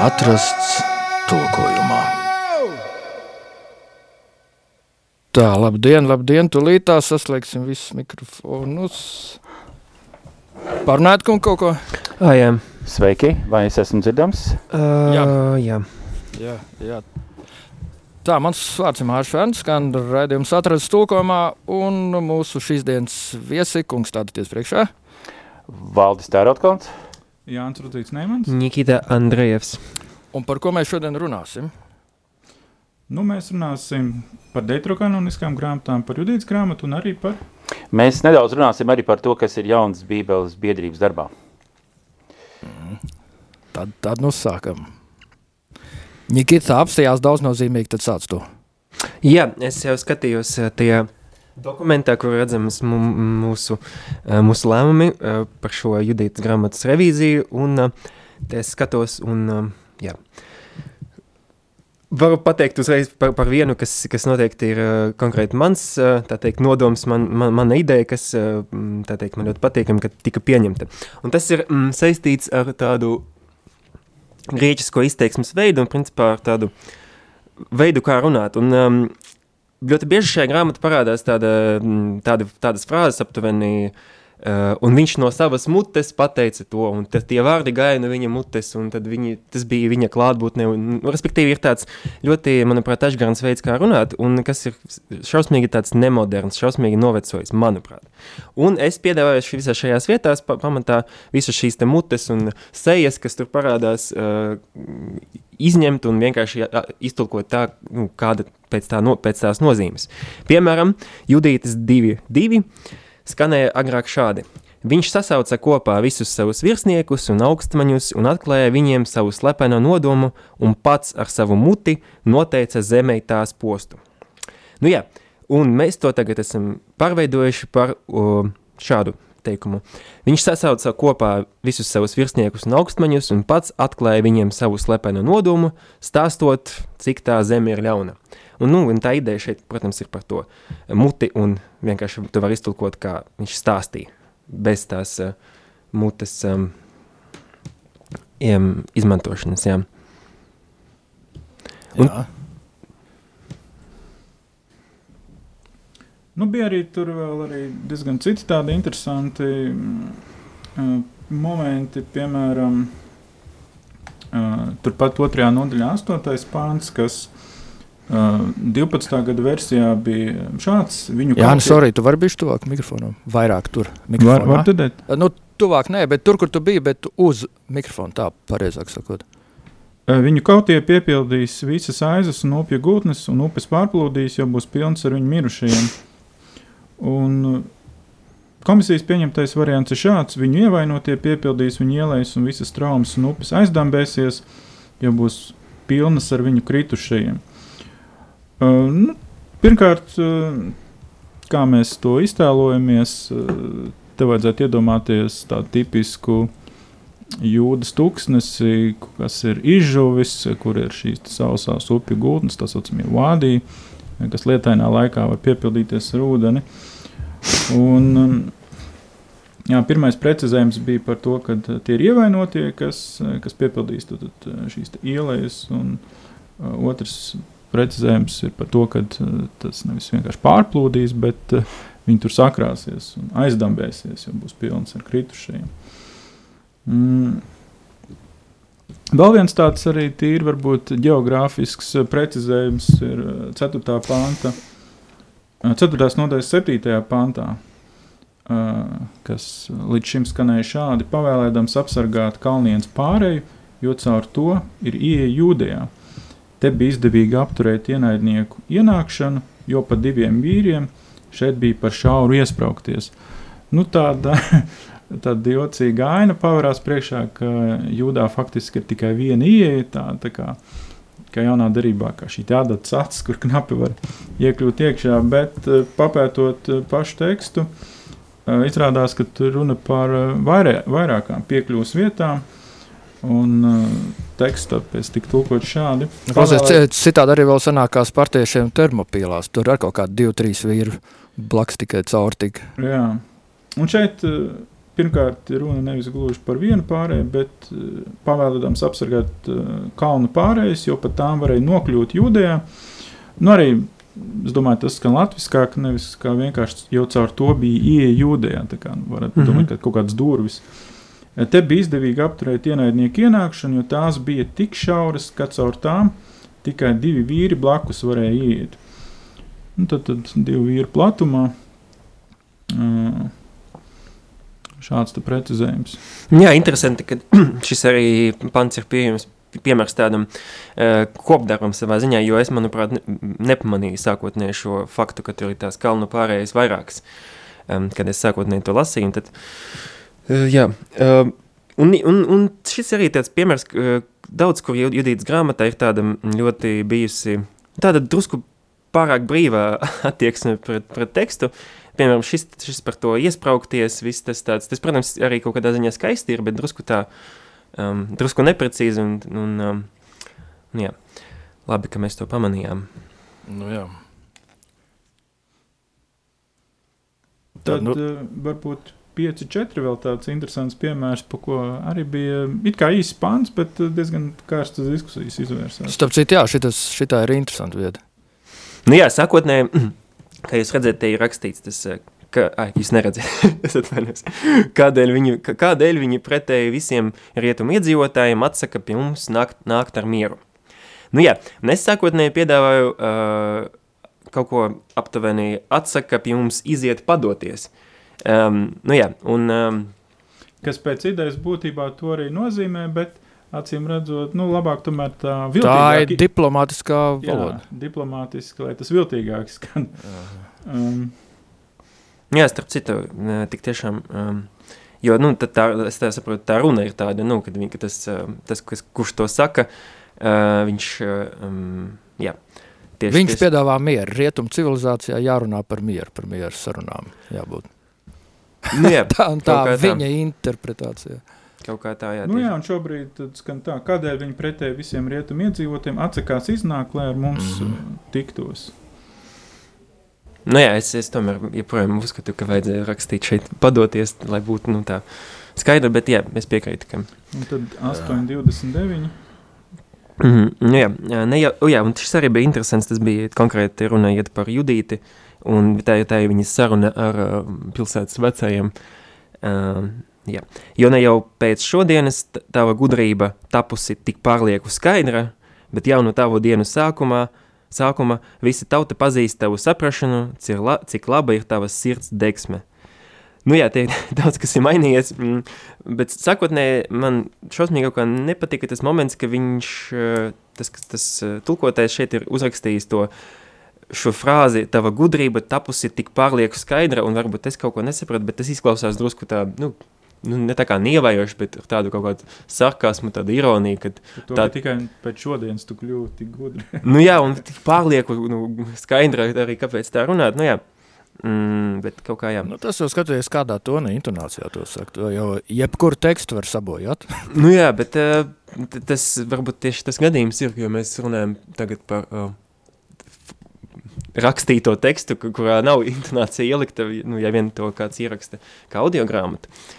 atrasts tulkojumā. Tā, labdien, labdien, tūlīt tā saslēgsim visus mikrofonus. Parunājot kungu kaut ko? Ah, jā. Sveiki, vai es esmu dzirdams? Uh, jā. jā. Jā, jā. Tā, mans vārds ir Mārcis Fērns, skan raidījums atrasts tulkojumā, un mūsu šīs dienas viesi, kungs stādieties priekšā. Valdis Tērotkonts. Jānis Rudzīts Neimans. Nikita Andrejevs. Un par ko mēs šodien runāsim? Nu, mēs runāsim par deitrokanoniskām grāmatām, par judītas grāmatu un arī par... Mēs nedaudz runāsim arī par to, kas ir jauns bībeles biedrības darbā. Mm. Tad, tad nu sākam. Nikita apstājās daudz nozīmīgi, tad sāc to. Jā, es jau skatījos tajā dokumentā, kur redzams mūsu, mūsu lēmumi par šo judītas grāmatas revīziju, un es skatos, un jā, Varu pateikt uzreiz par, par vienu, kas, kas noteikti ir konkrēti mans uh, teikt, nodoms, man, man, mana ideja, kas uh, teikt, man ļoti patīkami, ka tika pieņemta. Un tas ir mm, saistīts ar tādu grieķisko izteiksmes veidu un principā ar tādu veidu, kā runāt. Un, um, ļoti bieži šajā grāmatā parādās tāda, tāda, tādas frāzes aptuveni uh, Uh, un viņš no savas mutes pateica to, un tad tie vārdi gāja no viņa mutes, un viņi, tas bija viņa klātbūtne. Un, nu, respektīvi, ir tāds ļoti, manuprāt, ašgrāns veids, kā runāt, un kas ir šausmīgi tāds nemoderns, šausmīgi novecojis, manuprāt. Un es piedāvāju visā šajās vietās, pa, pamatā visas šīs te mutes un sejas, kas tur parādās, uh, izņemt un vienkārši iztulkot tā, nu, kāda pēc, tā no, pēc tās nozīmes. Piemēram, Judītas 2.2 skanēja agrāk šādi. Viņš sasauca kopā visus savus virsniekus un augstmaņus un atklāja viņiem savu slepeno nodomu un pats ar savu muti noteica zemē tās postu. Nu jā, un mēs to tagad esam pārveidojuši par o, šādu teikumu. Viņš sasauca kopā visus savus virsniekus un augstmaņus un pats atklāja viņiem savu slepeno nodomu, stāstot, cik tā zeme ir ļauna. Un, nu, un tā ideja šeit, protams, ir par to muti, un vienkārši tu vari iztulkot, kā viņš stāstīja, bez tās uh, mutes um, izmantošanas. Jā. Un, jā. Nu, bija arī tur vēl arī diezgan citi tādi interesanti uh, momenti, piemēram, uh, turpat otrajā nodaļā astotais pāns, kas Uh, 12. gada versijā bija šāds. Viņu Jā, nu, sorry, tu vari būt tuvāk mikrofonam. Vairāk tur. Var, var dzirdēt? Uh, nu, tuvāk nē, bet tur, kur tu biji, bet uz mikrofona, tā pareizāk sakot. Viņu kautie piepildīs visas aizas un upju gultnes, un upes pārplūdīs, jo būs pilns ar viņu mirušajiem. Un komisijas pieņemtais variants ir šāds: viņu ievainotie piepildīs viņu ielais, un visas traumas un upes aizdambēsies, jo būs pilnas ar viņu kritušajiem. Uh, nu, pirmkārt, uh, kā mēs to iztēlojamies, uh, te vajadzētu iedomāties tādu tipisku jūdas tūkstnesi, kas ir izžuvis, kur ir šīs sausās upju gultnes, tā saucamie vādī, kas lietainā laikā var piepildīties ar ūdeni. Un, jā, pirmais precizējums bija par to, ka tie ir ievainotie, kas, kas piepildīs tad, šīs ielējas, un otrs precizējums ir par to, ka uh, tas nevis vienkārši pārplūdīs, bet uh, viņi tur sakrāsies un aizdambēsies, jo būs pilns ar kritušajiem. Mm. Vēl viens tāds arī tīri varbūt geogrāfisks uh, precizējums ir 4. panta, 4. nodaļas 7. pantā, kas līdz šim skanēja šādi, pavēlēdams apsargāt kalnienes pārēju, jo caur to ir ieeja jūdejā. Te bija izdevīgi apturēt ienaidnieku ienākšanu, jo pa diviem vīriem šeit bija par šauru iesprāgties. Nu, tāda, tāda jocīga aina pavērās priekšā, ka jūdā faktiski ir tikai viena ieeja. Tā, tā kā, kā jaunā darbā, kā šī tāda acis, kur knapi var iekļūt iekšā, bet eh, papētot eh, pašu tekstu, eh, izrādās, ka tur runa par vairē, vairākām piekļuvas vietām. Un uh, teksta pēc tika tulkot šādi. Nu, klausies, citādi arī vēl sanākās partiešiem termopīlās. Tur ar kaut kādu divu, trīs vīru blakus tikai caur tik. Jā. Un šeit uh, pirmkārt ir runa nevis gluži par vienu pārēju, bet uh, pavēlēdams apsargāt uh, kalnu pārējas, jo pat tām varēja nokļūt jūdejā. Nu, arī es domāju, tas skan latviskāk, nevis kā vienkārši jau caur to bija ieeja jūdejā. Tā kā nu, varat mm -hmm. domāt, ka kaut kādas durvis. Te bija izdevīgi apturēt ienaidnieku ienākšanu, jo tās bija tik šauras, ka caur tām tikai divi vīri blakus varēja iet. Nu, tad, tad divi vīri platumā. Uh, šāds precizējums. Jā, interesanti, ka šis arī pants ir pieejams piemērs tādam uh, kopdarbam savā ziņā, jo es, manuprāt, ne, nepamanīju sākotnēji šo faktu, ka tur ir tās kalnu pārējas vairākas, um, kad es sākotnēji to lasīju, un tad, uh, jā, uh, un, un, un šis arī tāds piemērs, uh, daudz, kur Judītas grāmatā ir tāda ļoti bijusi, tāda drusku pārāk brīvā attieksme pret, pret tekstu, piemēram, šis, šis par to iespraukties, viss tas tāds, tas, protams, arī kaut kādā ziņā skaisti ir, bet drusku tā, um, drusku neprecīzi. Un, un, um, jā, labi, ka mēs to pamanījām. Nu, jā. Tad nu... uh, varbūt 5-4 vēl tāds interesants piemērs, par ko arī bija it kā īsts pāns, bet diezgan kārstas diskusijas izvērsās. Starp citu, jā, šitas, šitā ir interesanta vieta. Nu jā, sākotnēji, kā jūs redzat, te ir rakstīts tas ka, ai, jūs neredzat, kādēļ viņi, kādēļ viņi pretēji visiem rietumu iedzīvotājiem atsaka pie mums nākt, nākt ar mieru. Nu jā, un es sākotnēji piedāvāju uh, kaut ko aptuveni atsaka pie mums iziet padoties. Um, nu jā, un... Um, Kas pēc idejas būtībā to arī nozīmē, bet acīm redzot, nu, labāk tomēr tā viltīgāk. Tā ir diplomātiskā valoda. Jā, diplomātiski, lai tas viltīgāk skan. Um, Jā, starp citu, tik tiešām, um, jo, nu, tā, es tā saprotu, tā runa ir tāda, nu, kad viņi, ka tas, tas, kas, kurš to saka, uh, viņš, um, jā, tieši, viņš tieši... piedāvā mieru. Rietumu civilizācijā jārunā par mieru, par mieru sarunām jābūt. Nu, jā, tā un tā viņa tā. interpretācija. Kaut kā tā, jā. Nu, jā, un šobrīd skan tā, kādēļ viņi pretēji visiem rietumu iedzīvotiem atsakās iznākt, lai ar mums mm -hmm. tiktos. Nu, jā, es, es tomēr joprojām uzskatu, ka vajadzēja rakstīt šeit, padoties, lai būtu nu, tā skaidra, bet jā, es piekrītu. Ka... Un tad 8,29. Mm -hmm, nu, jā, ne, jā, jā, un šis arī bija interesants. Tas bija konkrēti runājot par Judīti, un tā, tā ir viņas saruna ar uh, pilsētas vecajiem. Uh, jā. Jo ne jau pēc šodienas tava gudrība tapusi tik pārlieku skaidra, bet jau no tavu dienu sākumā – sākuma visa tauta pazīst tavu saprašanu, cik, la, cik laba ir tavas sirds degsme. Nu jā, te ir daudz, kas ir mainījies, mm, bet sākotnēji man šausmīgi kaut kā nepatika tas moments, ka viņš, eh, tas, tas eh, tulkotājs šeit ir uzrakstījis to šo frāzi, tava gudrība tapusi tik pārlieku skaidra, un varbūt es kaut ko nesapratu, bet tas izklausās drusku tā, nu, nu, ne tā kā nievējoši, bet ar tādu kaut kādu sarkasmu, tādu ironiju. Kad tā tikai pēc šodienas tu kļūti tik gudri. nu jā, un tik pārlieku nu, skaidra arī, kāpēc tā runāt. Nu jā. Mm, bet kaut kā jā. Nu, tas jau skatoties, kādā tonā intonācijā to saka. To jau jebkuru tekstu var sabojāt. nu jā, bet uh, tas varbūt tieši tas gadījums ir, jo mēs runājam tagad par uh, rakstīto tekstu, kurā nav intonācija ielikta, nu, ja vien to kāds ieraksta kā audiogrāmatu. Uh,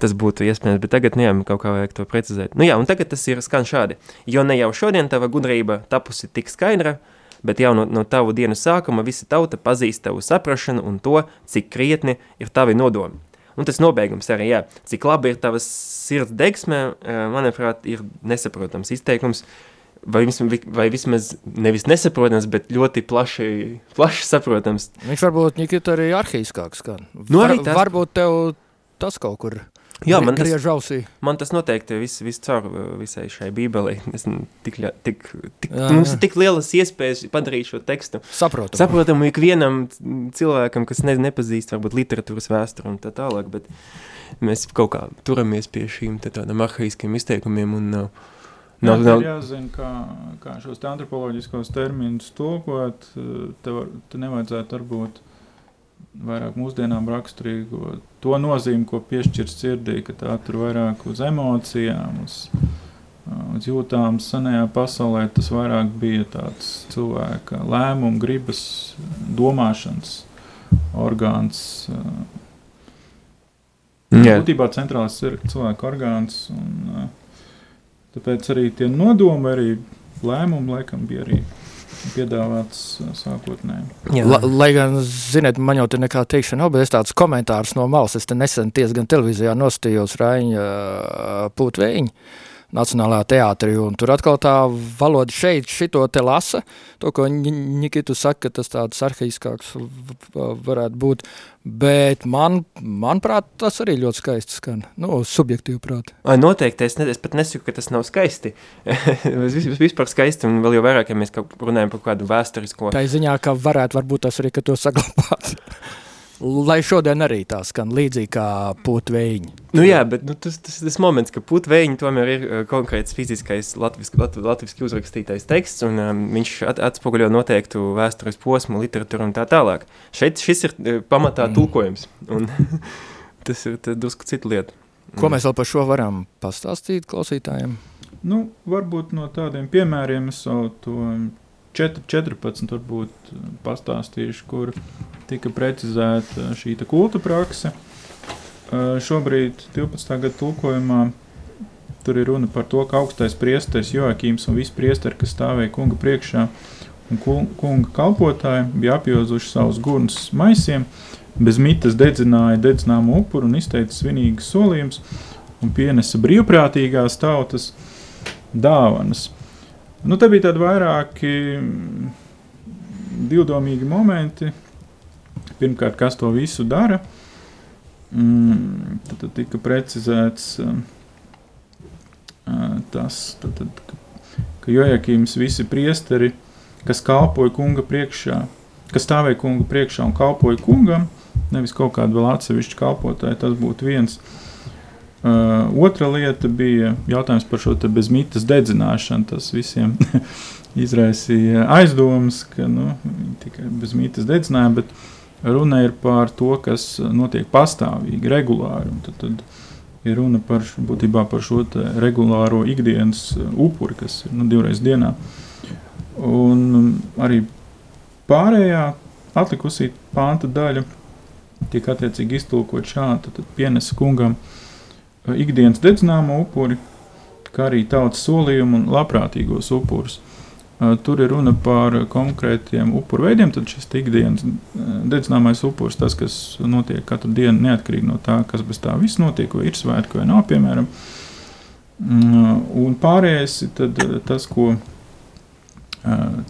tas būtu iespējams, bet tagad, nu jā, kaut kā vajag to precizēt. Nu jā, un tagad tas ir skan šādi, jo ne jau šodien tava gudrība tapusi tik skaidra, bet jau no, no tavu dienu sākuma visa tauta pazīst tavu saprašanu un to, cik krietni ir tavi nodomi. Un tas nobeigums arī, jā, cik labi ir tavas sirds degsme, eh, manuprāt, ir nesaprotams izteikums, vai, vismaz, vai vismaz nevis nesaprotams, bet ļoti plaši, plaši saprotams. Viņš varbūt Nikita arī arhīskāks skan. Nu, arī tas... Varbūt tev tas kaut kur Jā, man tas, man tas noteikti viss vis caur visai šai bībelē. Es, tik, tik, tik, jā, mums jā. ir tik lielas iespējas padarīt šo tekstu saprotamu. Saprotamu ikvienam cilvēkam, kas ne, nepazīst varbūt literatūras vēsturi un tā tālāk, bet mēs kaut kā turamies pie šīm tādām arhaiskiem izteikumiem un nav, nav, nav... Jā, jāzina, kā, kā šos antropoloģiskos terminus tulkot, te, var, te nevajadzētu varbūt vairāk mūsdienām raksturīgo to nozīmi, ko piešķir sirdī, ka tā tur vairāk uz emocijām, uz, uz jūtām senajā pasaulē, tas vairāk bija tāds cilvēka lēmumu, gribas, domāšanas orgāns. Būtībā centrālais ir cilvēka orgāns. Un, uh, tāpēc arī tie nodomi, arī lēmumi, laikam, bija arī piedāvāts uh, sākotnēji. Jā. La, lai gan, ziniet, man jau tur nekā teikšana nav, bet es tāds komentārs no malas, es te nesen diezgan televīzijā nostījos Raiņa uh, Pūtvēņa. Nacionālajā teātrī, un tur atkal tā valoda šeit, šito te lasa, to, ko Ņikitu saka, ka tas tāds arhaiskāks varētu būt, bet man, manuprāt, tas arī ļoti skaisti skan, nu, subjektīvi prāt. Ai, noteikti, es, ne, es pat nesaku, ka tas nav skaisti. Es vis- vispār skaisti, un vēl jau vairāk, ja mēs runājam par kādu vēsturisko. Tā ziņā, ka varētu varbūt tas arī, ka to saglabāt. Lai šodien arī tā skan līdzīgi kā pūtvējiņi. Nu jā, bet nu, tas, tas, tas moments, ka putvēņi tomēr ir uh, konkrēts fiziskais latviski, lat, latviski uzrakstītais teksts, un um, viņš at, atspoguļo noteiktu vēstures posmu, literatūru un tā tālāk. Šeit šis ir uh, pamatā Mm. tulkojums, un tas ir drusku cita lieta. Ko mēs vēl par šo varam pastāstīt klausītājiem? Nu, varbūt no tādiem piemēriem es jau to 4, 14 varbūt uh, pastāstīšu, kur tika precizēta šī te kulta prakse. Uh, Šobrīd 12. gada tulkojumā tur ir runa par to, ka augstais priesteris Joakīms un visi priesteri, kas stāvēja kunga priekšā un ku- kunga kalpotāji, bija apjozuši savus gurnus maisiem, bez mitas dedzināja dedzināmu upuru un izteica svinīgas solījumus un pienesa brīvprātīgās tautas dāvanas. Nu, te bija tādi vairāki mm, divdomīgi momenti. Pirmkārt, kas to visu dara? Mm, tad, tad tika precizēts uh, tas, tad, tad, ka, ka Jojakims visi priesteri, kas kalpoja kunga priekšā, kas stāvēja kunga priekšā un kalpoja kungam, nevis kaut kādu vēl atsevišķu kalpotāju, tas būtu viens. Uh, otra lieta bija jautājums par šo bezmītas dedzināšanu. Tas visiem izraisīja aizdomas, ka nu, tikai bezmītas dedzināja, bet runa ir par to, kas notiek pastāvīgi, regulāri. Tad, tad ir runa par, būtībā par šo regulāro ikdienas uh, upuri, kas ir nu, divreiz dienā. Un arī pārējā atlikusī pānta daļa tiek attiecīgi iztulkot šādi, tad pienesa kungam uh, ikdienas dedzināmo upuri, kā arī tautas solījumu un labprātīgos upurus. Tur ir runa par konkrētiem upuru veidiem. Tad šis ikdienas dedzināmais upuris, tas, kas notiek katru dienu, neatkarīgi no tā, kas bez tā viss notiek, vai ir svētki vai nav, piemēram. Un pārējais ir tas, ko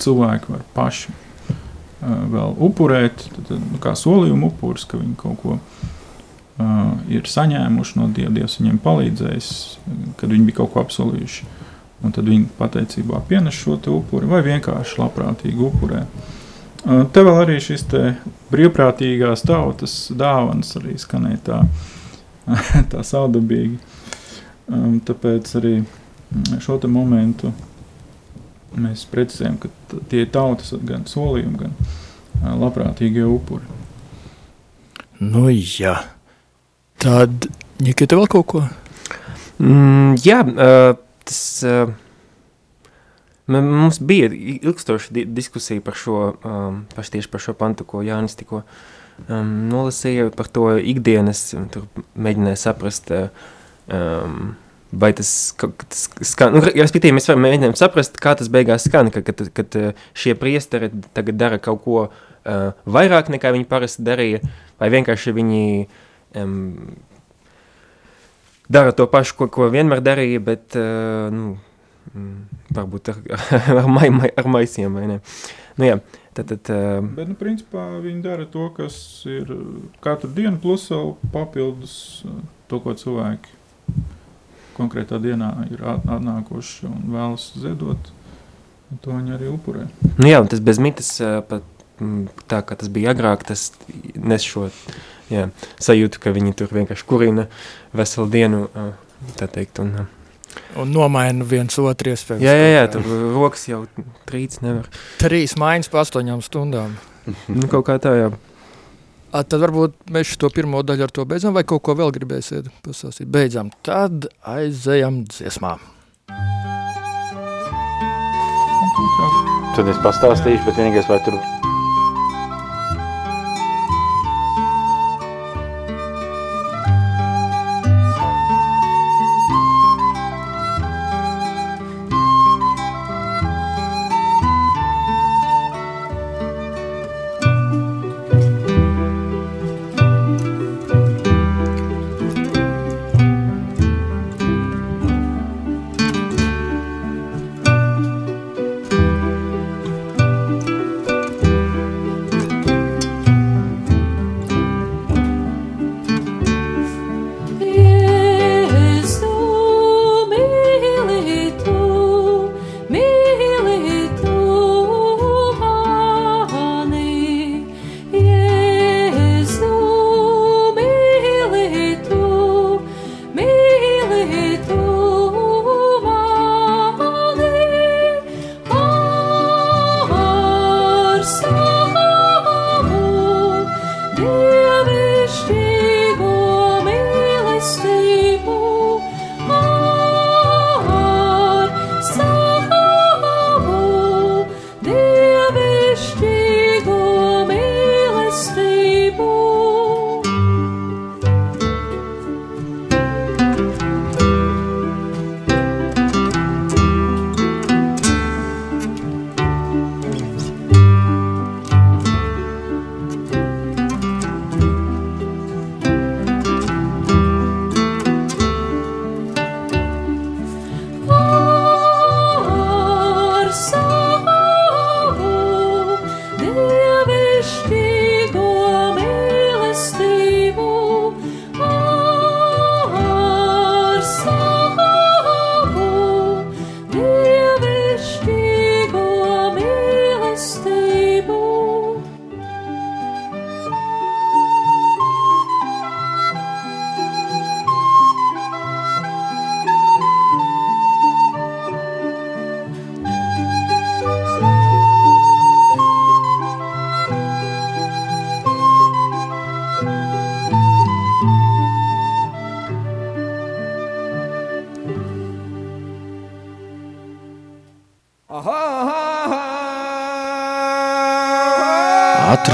cilvēki var paši vēl upurēt, tad, nu, kā solījuma upuris, ka viņi kaut ko uh, ir saņēmuši no Dieva, Dievs viņiem palīdzējis, kad viņi bija kaut ko apsolījuši. Un tad viņi pateicībā pienes šo upuri vai vienkārši labprātīgi upurē. Uh, Te vēl arī šis brīvprātīgās tautas dāvanas arī skanēja tā, tā saudabīgi. Um, tāpēc arī mm, šo momentu mēs precizējam, ka tie ir tautas gan solījumi, gan uh, labprātīgie upuri. Nu, jā. Tad, Nikita, vēl kaut ko? Mm, jā, uh, tas uh, mums bija ilgstoša di diskusija par šo, um, par tieši par šo pantu, ko Jānis tikko um, nolasīja, par to ikdienas, tur mēģināja saprast, uh, um, vai tas, tas skan, nu, respektīvi, mēs varam mēģinām saprast, kā tas beigās skan, ka, kad, kad uh, šie priesteri tagad dara kaut ko uh, vairāk nekā viņi parasti darīja, vai vienkārši viņi um, dara to pašu, ko, ko vienmēr darīja, bet uh, nu, mm, varbūt ar, ar, mai, mai, ar maisiem. Nu, jā, tad, tad, uh, Bet, nu, principā viņi dara to, kas ir katru dienu, plus vēl papildus uh, to, ko cilvēki konkrētā dienā ir at- atnākuši un vēlas ziedot. un To viņi arī upurē. nu, jā, tas bez mitas, uh, pat, mm, tā kā tas bija agrāk, tas nes šo jā, sajūtu, ka viņi tur vienkārši kurina veselu dienu. Tā teikt, un, Un nomaina viens otru iespēju. jā, jā, jā, tur rokas jau trīc nevar. Trīs maiņas pa astoņām stundām. Nu, kaut kā tā, jā. A, tad varbūt mēs šo pirmo daļu ar to beidzam, vai kaut ko vēl gribēsiet pastāstīt. Beidzam, tad aizējam dziesmā. Un tā kā Tad es pastāstīšu, bet vienīgais, vai tur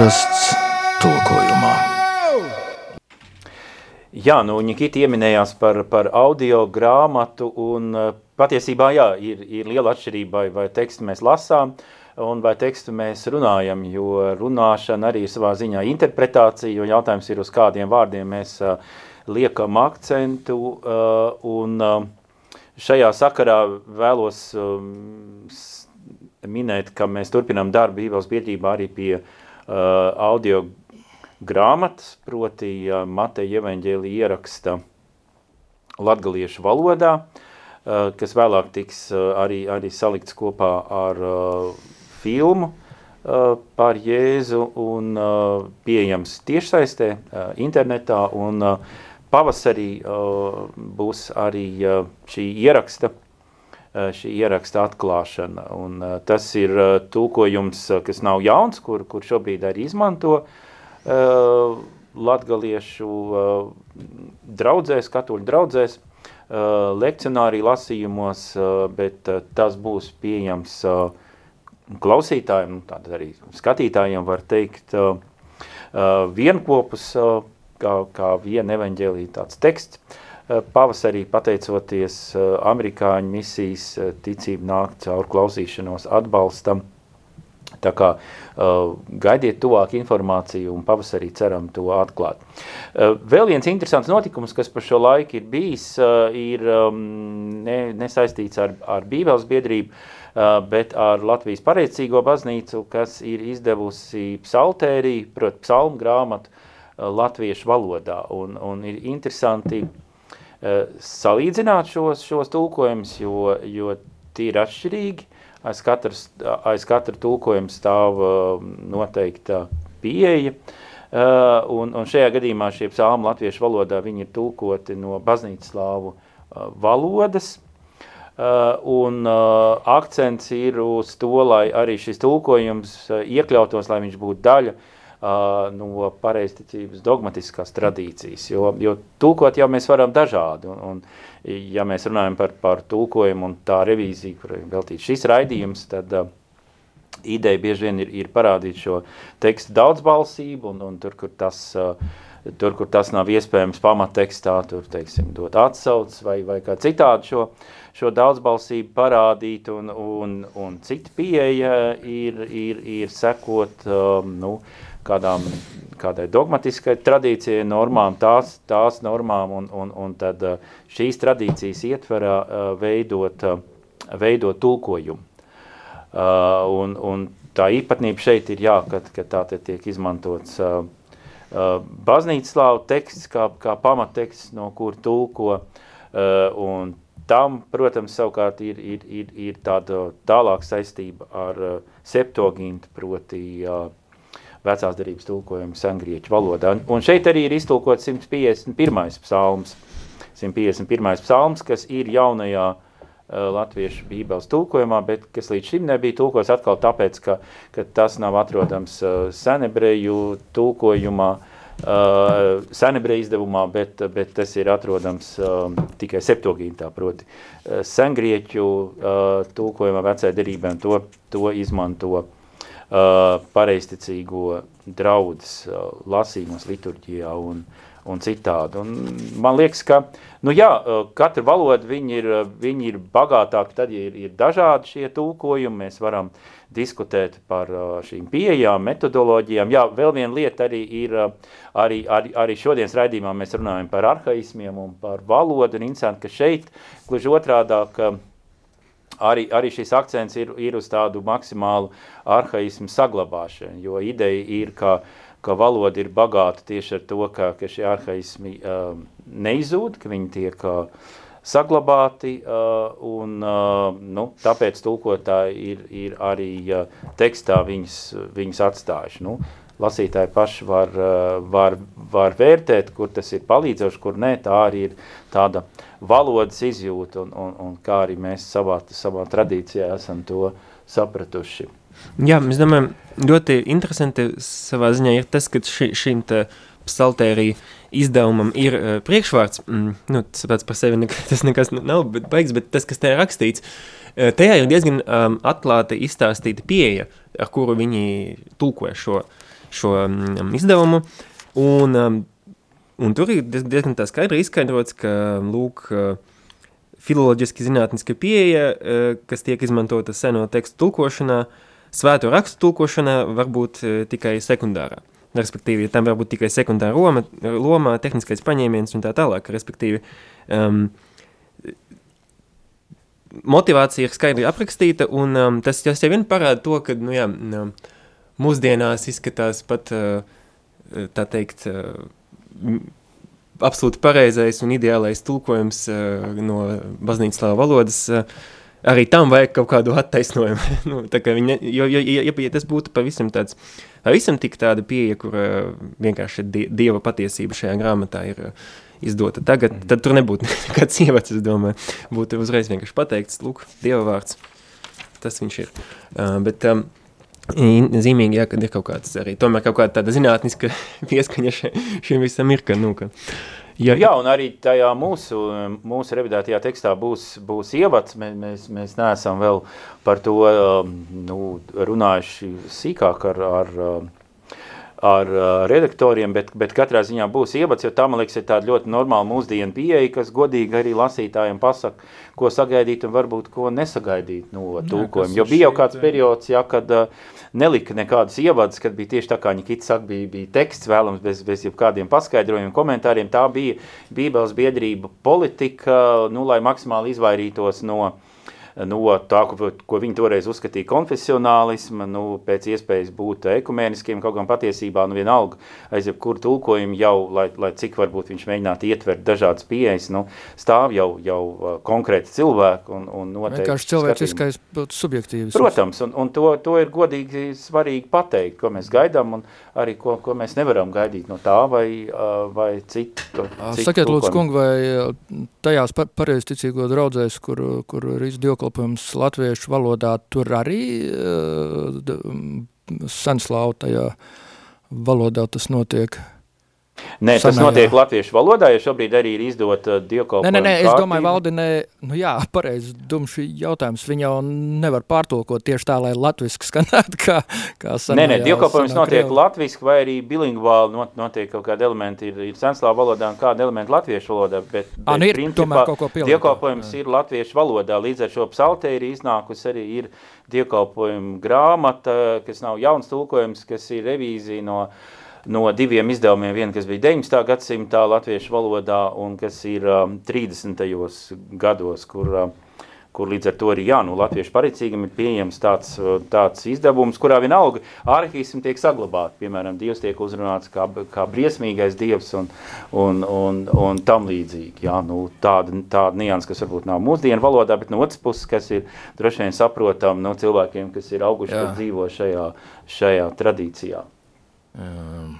Atrasts tulkojumā. Jā, nu, Nikita ieminējās par, par audio grāmatu, un uh, patiesībā jā, ir, ir liela atšķirība, vai, tekstu mēs lasām, un vai tekstu mēs runājam, jo runāšana arī ir savā ziņā interpretācija, jo jautājums ir uz kādiem vārdiem mēs uh, liekam akcentu, uh, un šajā sakarā vēlos minēt, ka mēs turpinām darbu Bībeles biedrībā arī pie uh, audio grāmatas, proti Mateja evaņģēlija ieraksta latgaliešu valodā, uh, kas vēlāk tiks uh, arī, arī salikts kopā ar filmu par Jēzu un pieejams tiešsaistē, internetā un pavasarī būs arī šī ieraksta. Eh, šī ieraksta atklāšana. Un, uh, tas ir uh, tulkojums, kas nav jauns, kur, kur šobrīd arī izmanto latgaliešu draudzēs, katoļu draudzēs, lekcionārī lasījumos, bet tas būs pieejams klausītājiem, nu, tātad arī skatītājiem var teikt vienkopus, kā, kā viena evaņģēlī tāds teksts, Eh, pavasarī, pateicoties eh, amerikāņu misijas eh, ticību nāk caur klausīšanos atbalstam, Tā kā uh, gaidiet tuvāk informāciju un pavasarī ceram to atklāt. Uh, vēl viens interesants notikums, kas par šo laiku ir bijis, uh, ir um, ne, nesaistīts ar, ar Bībeles biedrību, uh, bet ar Latvijas pareicīgo baznīcu, kas ir izdevusi psaltēriju, proti psalmu grāmatu uh, latviešu valodā. Un, un ir interesanti uh, Eh, salīdzināt šos, šos tulkojumus, jo, jo tie ir atšķirīgi. Aiz, katras, aiz katra tulkojuma stāv eh, noteikta pieeja. Uh, un, un šajā gadījumā šie psalmi latviešu valodā viņi ir tulkoti no baznīcas slāvu valodas. Un akcents ir uz to, lai arī šis tulkojums iekļautos, lai viņš būtu daļa uh, no pareizticības dogmatiskās tradīcijas, jo, jo tulkot jau mēs varam dažādi, un, un ja mēs runājam par, par tulkojumu un tā revīziju, kur veltīts šis raidījums, tad uh, ideja bieži vien ir, ir parādīt šo tekstu daudzbalsību, un, un tur, kur tas uh, tur, kur tas nav iespējams pamattekstā, tur, teiksim, dot atsauc vai, vai kā citādi šo, šo daudzbalsību parādīt, un, un, un cita pieeja ir, ir, ir sekot, um, nu, uh, kādām, kādai dogmatiskai tradīcijai, normām, tās, tās normām, un, un, un tad uh, šīs tradīcijas ietverā uh, veidot, uh, veidot tulkojumu. Un, un tā īpatnība šeit ir jā, kad, kad tā tiek izmantots baznīcas slāvu teksts kā, kā pamatteksts, no kur tulko, un tam, protams, savukārt ir, ir, ir, ir tāda tālāk saistība ar septogintu, proti vecās darības tulkojumu sengrieķu valodā. Un šeit arī ir iztulkots 151. psalms, 151. psalms, kas ir jaunajā uh, latviešu bībeles tulkojumā, bet kas līdz šim nebija tulkots atkal tāpēc, ka, ka tas nav atrodams uh, senebreju tulkojumā, uh, senebreju izdevumā, bet, bet tas ir atrodams uh, tikai septogīntā, proti uh, sengrieķu uh, tulkojumā vecajā derībā, un to, to izmanto uh, Uh, pareisticīgo draudzes uh, lasījumos liturģijā un, un citādi. Un man liekas, ka nu jā, uh, katra valoda viņi ir, viņi ir bagātāki, tad ja ir, ir dažādi šie tulkojumi, mēs varam diskutēt par šīm pieejām, metodoloģijām. Jā, vēl viena lieta arī ir, arī, arī, arī šodienas raidījumā mēs runājam par arhaismiem un par valodu, un interesanti, ka šeit, gluži otrādāk, arī, arī šis akcents ir, ir uz tādu maksimālu arhaismu saglabāšanu, jo ideja ir, ka, ka valoda ir bagāta tieši ar to, ka, ka šie arhaismi uh, neizūd, ka viņi tiek uh, saglabāti, uh, un uh, nu, tāpēc tulkotāji ir, ir arī uh, tekstā viņas, viņas atstājuši. Nu, lasītāji paši var, var, var vērtēt, kur tas ir palīdzoši, kur nē, tā arī ir tāda uh, valodas izjūta un, un, un kā arī mēs savā, savā tradīcijā esam to sapratuši. Jā, mēs domājam, ļoti interesanti savā ziņā ir tas, ka ši, te psaltērija izdevumam ir uh, priekšvārds, mm, nu, tas pats par sevi nek tas nekas nav bet baigs, bet tas, kas te ir rakstīts, uh, tajā ir diezgan um, atklāti izstāstīta pieeja, ar kuru viņi tulkoja šo, šo um, izdevumu, un, um, un tur ir diezgan tā skaidri izskaidrots, ka, lūk, uh, filoloģiski zinātniska pieeja, uh, kas tiek izmantota seno tekstu tulkošanā, svēto rakstu tulkošanā var būt uh, tikai sekundārā respektīvi, tam var būt tikai sekundāra loma, loma tehniskais paņēmiens un tā tālāk, respektīvi, um, motivācija ir skaidri aprakstīta, un um, tas, jau vien parāda to, ka, nu jā, um, mūsdienās izskatās pat, uh, tā teikt, uh, absolūti pareizais un ideālais tulkojums uh, no baznīcas valodas, uh, arī tam vajag kaut kādu attaisnojumu. nu, kā viņa, jo, jo, ja, ja tas būtu pavisam tāds, pavisam tik tāda pieeja, kur uh, vienkārši die, dieva patiesība šajā grāmatā ir uh, izdota tagad, mm. tad tur nebūtu nekāds ievads, es domāju. Būtu uzreiz vienkārši pateikts, lūk, dieva vārds. Tas viņš ir. Uh, bet um, zīmīgi, jā, kad ir kaut kāds arī, tomēr kaut kāda tāda zinātniska pieskaņa šiem visam ir, ka, nu, ka, uh, Ja, jā, un arī tajā mūsu, mūsu revidētajā tekstā būs, būs ievads. Mēs, mēs, mēs neesam vēl par to um, nu, runājuši sīkāk ar, ar, ar redaktoriem, bet, bet katrā ziņā būs ievads, jo tā, man liekas, ir tāda ļoti normāla mūsdienu pieeja, kas godīgi arī lasītājiem pasaka, ko sagaidīt un varbūt ko nesagaidīt no tulkojuma. Jo bija jau kāds periods, ja, kad uh, nelika nekādas ievadas, kad bija tieši tā kā Nikita saka, bija, bija teksts vēlams bez, bez jebkādiem paskaidrojumiem, komentāriem. Tā bija Bībeles biedrība politika, nu, lai maksimāli izvairītos no uh, no tā, ko, ko viņi toreiz uzskatīja konfesionālisma, nu, pēc iespējas būt ekumēniskiem, kaut gan patiesībā, nu, vienalga, aiz jebkuru tulkojumu jau, lai, lai cik varbūt viņš mēģinātu ietvert dažādas pieejas, nu, stāv jau, jau uh, konkrēti cilvēki un, un noteikti Vienkārši cilvēciskais subjektīvs. Protams, un, un to, to ir godīgi svarīgi pateikt, ko mēs gaidām un arī ko, ko mēs nevaram gaidīt no tā vai, uh, vai citu. citu Sakiet, lūdzu, kungi, vai tajās pareizticīgo draudzēs, kur, kur ir izdokli dievkalpojums latviešu valodā, tur arī uh, senslautajā valodā tas notiek. Nē, tas Sanājā. notiek latviešu valodā, jo šobrīd arī ir izdota dievkalpojuma Nē, nē, nē, es domāju, Valdinē, nu jā, pareizi, dumši jautājums, viņa jau nevar pārtulkot tieši tā, lai latviski skanētu, kā, kā sanājā. Nē, nē, dievkalpojums notiek krievu. latviski vai arī bilingvāli notiek kaut kādi elementi, ir, ir senslā valodā un kādi elementi latviešu valodā, bet, A, nu ir principā. Dievkalpojums ir latviešu valodā, līdz ar šo psaltēri iznākus arī ir dievkalpojuma grāmata, kas nav jauns tulkojums, kas ir revīzija no no diviem izdevumiem, viena, kas bija 19. gadsimtā latviešu valodā un kas ir um, 30. gados, kur, uh, kur līdz ar to arī, jā, nu, latviešu paricīgam ir pieejams tāds, uh, tāds izdevums, kurā vienalga arhīsmi tiek saglabāti, piemēram, Dievs tiek uzrunāts kā, kā briesmīgais Dievs un, un, un, un tam līdzīgi, jā, nu, tāda, tāda nians, kas varbūt nav mūsdienu valodā, bet no otras puses, kas ir droši vien saprotam no cilvēkiem, kas ir auguši, kas dzīvo šajā, šajā tradīcijā. Um.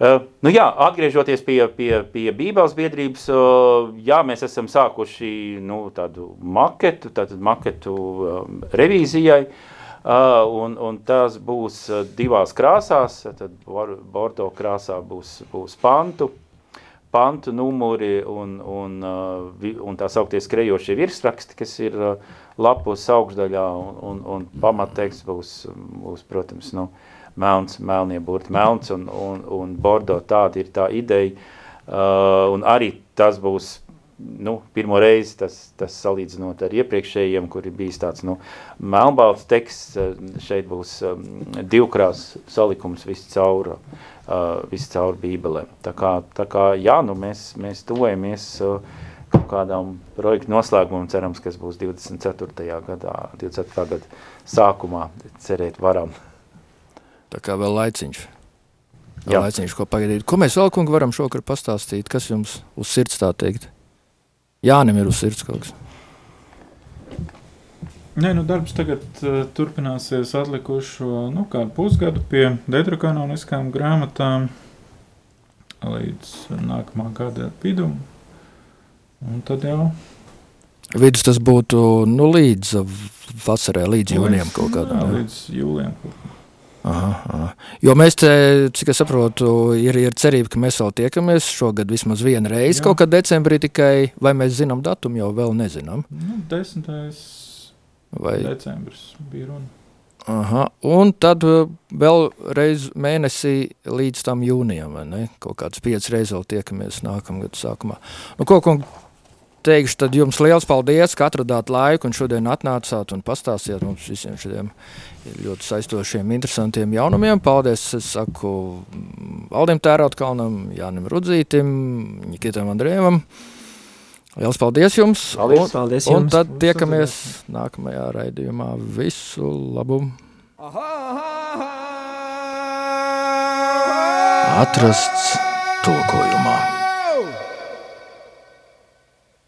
Uh, nu jā, atgriežoties pie, pie, pie Bībeles biedrības, uh, jā, mēs esam sākuši nu, tādu maketu, tātad maketu um, revīzijai, uh, un, un tas būs divās krāsās, tad bordo krāsā būs, būs pantu, pantu numuri un, un, un tā sauktie skrejošie virsraksti, kas ir lapus augšdaļā, un, un, un pamatteksts būs, būs, protams, nu, uh, melns, melnie burti melns un, un, un bordo tāda ir tā ideja. Uh, un arī tas būs nu, pirmo reizi tas, tas salīdzinot ar iepriekšējiem, kur ir bijis tāds nu, melnbalts teksts, uh, šeit būs um, divkrās salikums visi caur, uh, visi caur bībelē. Tā kā, tā kā jā, nu, mēs, mēs tuvojamies uh, kaut kādām projektu noslēgumam, cerams, kas būs 24. gadā, 24. gada sākumā, cerēt varam. Tā kā vēl laiciņš. Vēl Jā. laiciņš, ko pagaidīt. Ko mēs vēl, kungi, varam šokar pastāstīt? Kas jums uz sirds tā teikt? Jānim ir uz sirds kaut kas. Nē, nu darbs tagad uh, turpināsies atlikušo, nu, pusgadu pie detrokanoniskām grāmatām līdz nākamā gada vidum. Un tad jau... Vidus tas būtu, nu, līdz vasarai, līdz jūnijam kaut kādam. Jā, līdz jūlijam kaut kādam. Aha, aha. Jo mēs, te, cik es saprotu, ir, ir cerība, ka mēs vēl tiekamies šogad vismaz vienu reizi, kaut kad decembrī tikai, vai mēs zinām datumu, jau vēl nezinām. Nu, 10. Vai, decembris bija runa. aha. Un tad uh, vēl reiz mēnesī līdz tam jūnijam, vai ne? Kaut kāds piecas reizes vēl tiekamies nākamgad sākumā. Nu, ko, ko teikšu, tad jums liels paldies, ka atradāt laiku un šodien atnācāt un pastāstījāt mums visiem šiem ļoti saistošiem, interesantiem jaunumiem. Paldies, es saku mm, Valdim Tērotkalnam, Jānim Rudzītim, Nikitam Andrēvam. Liels paldies jums! Paldies. Un, Paldies un jums! tad tiekamies nākamajā raidījumā. Visu labu! Atrasts tulkojumā.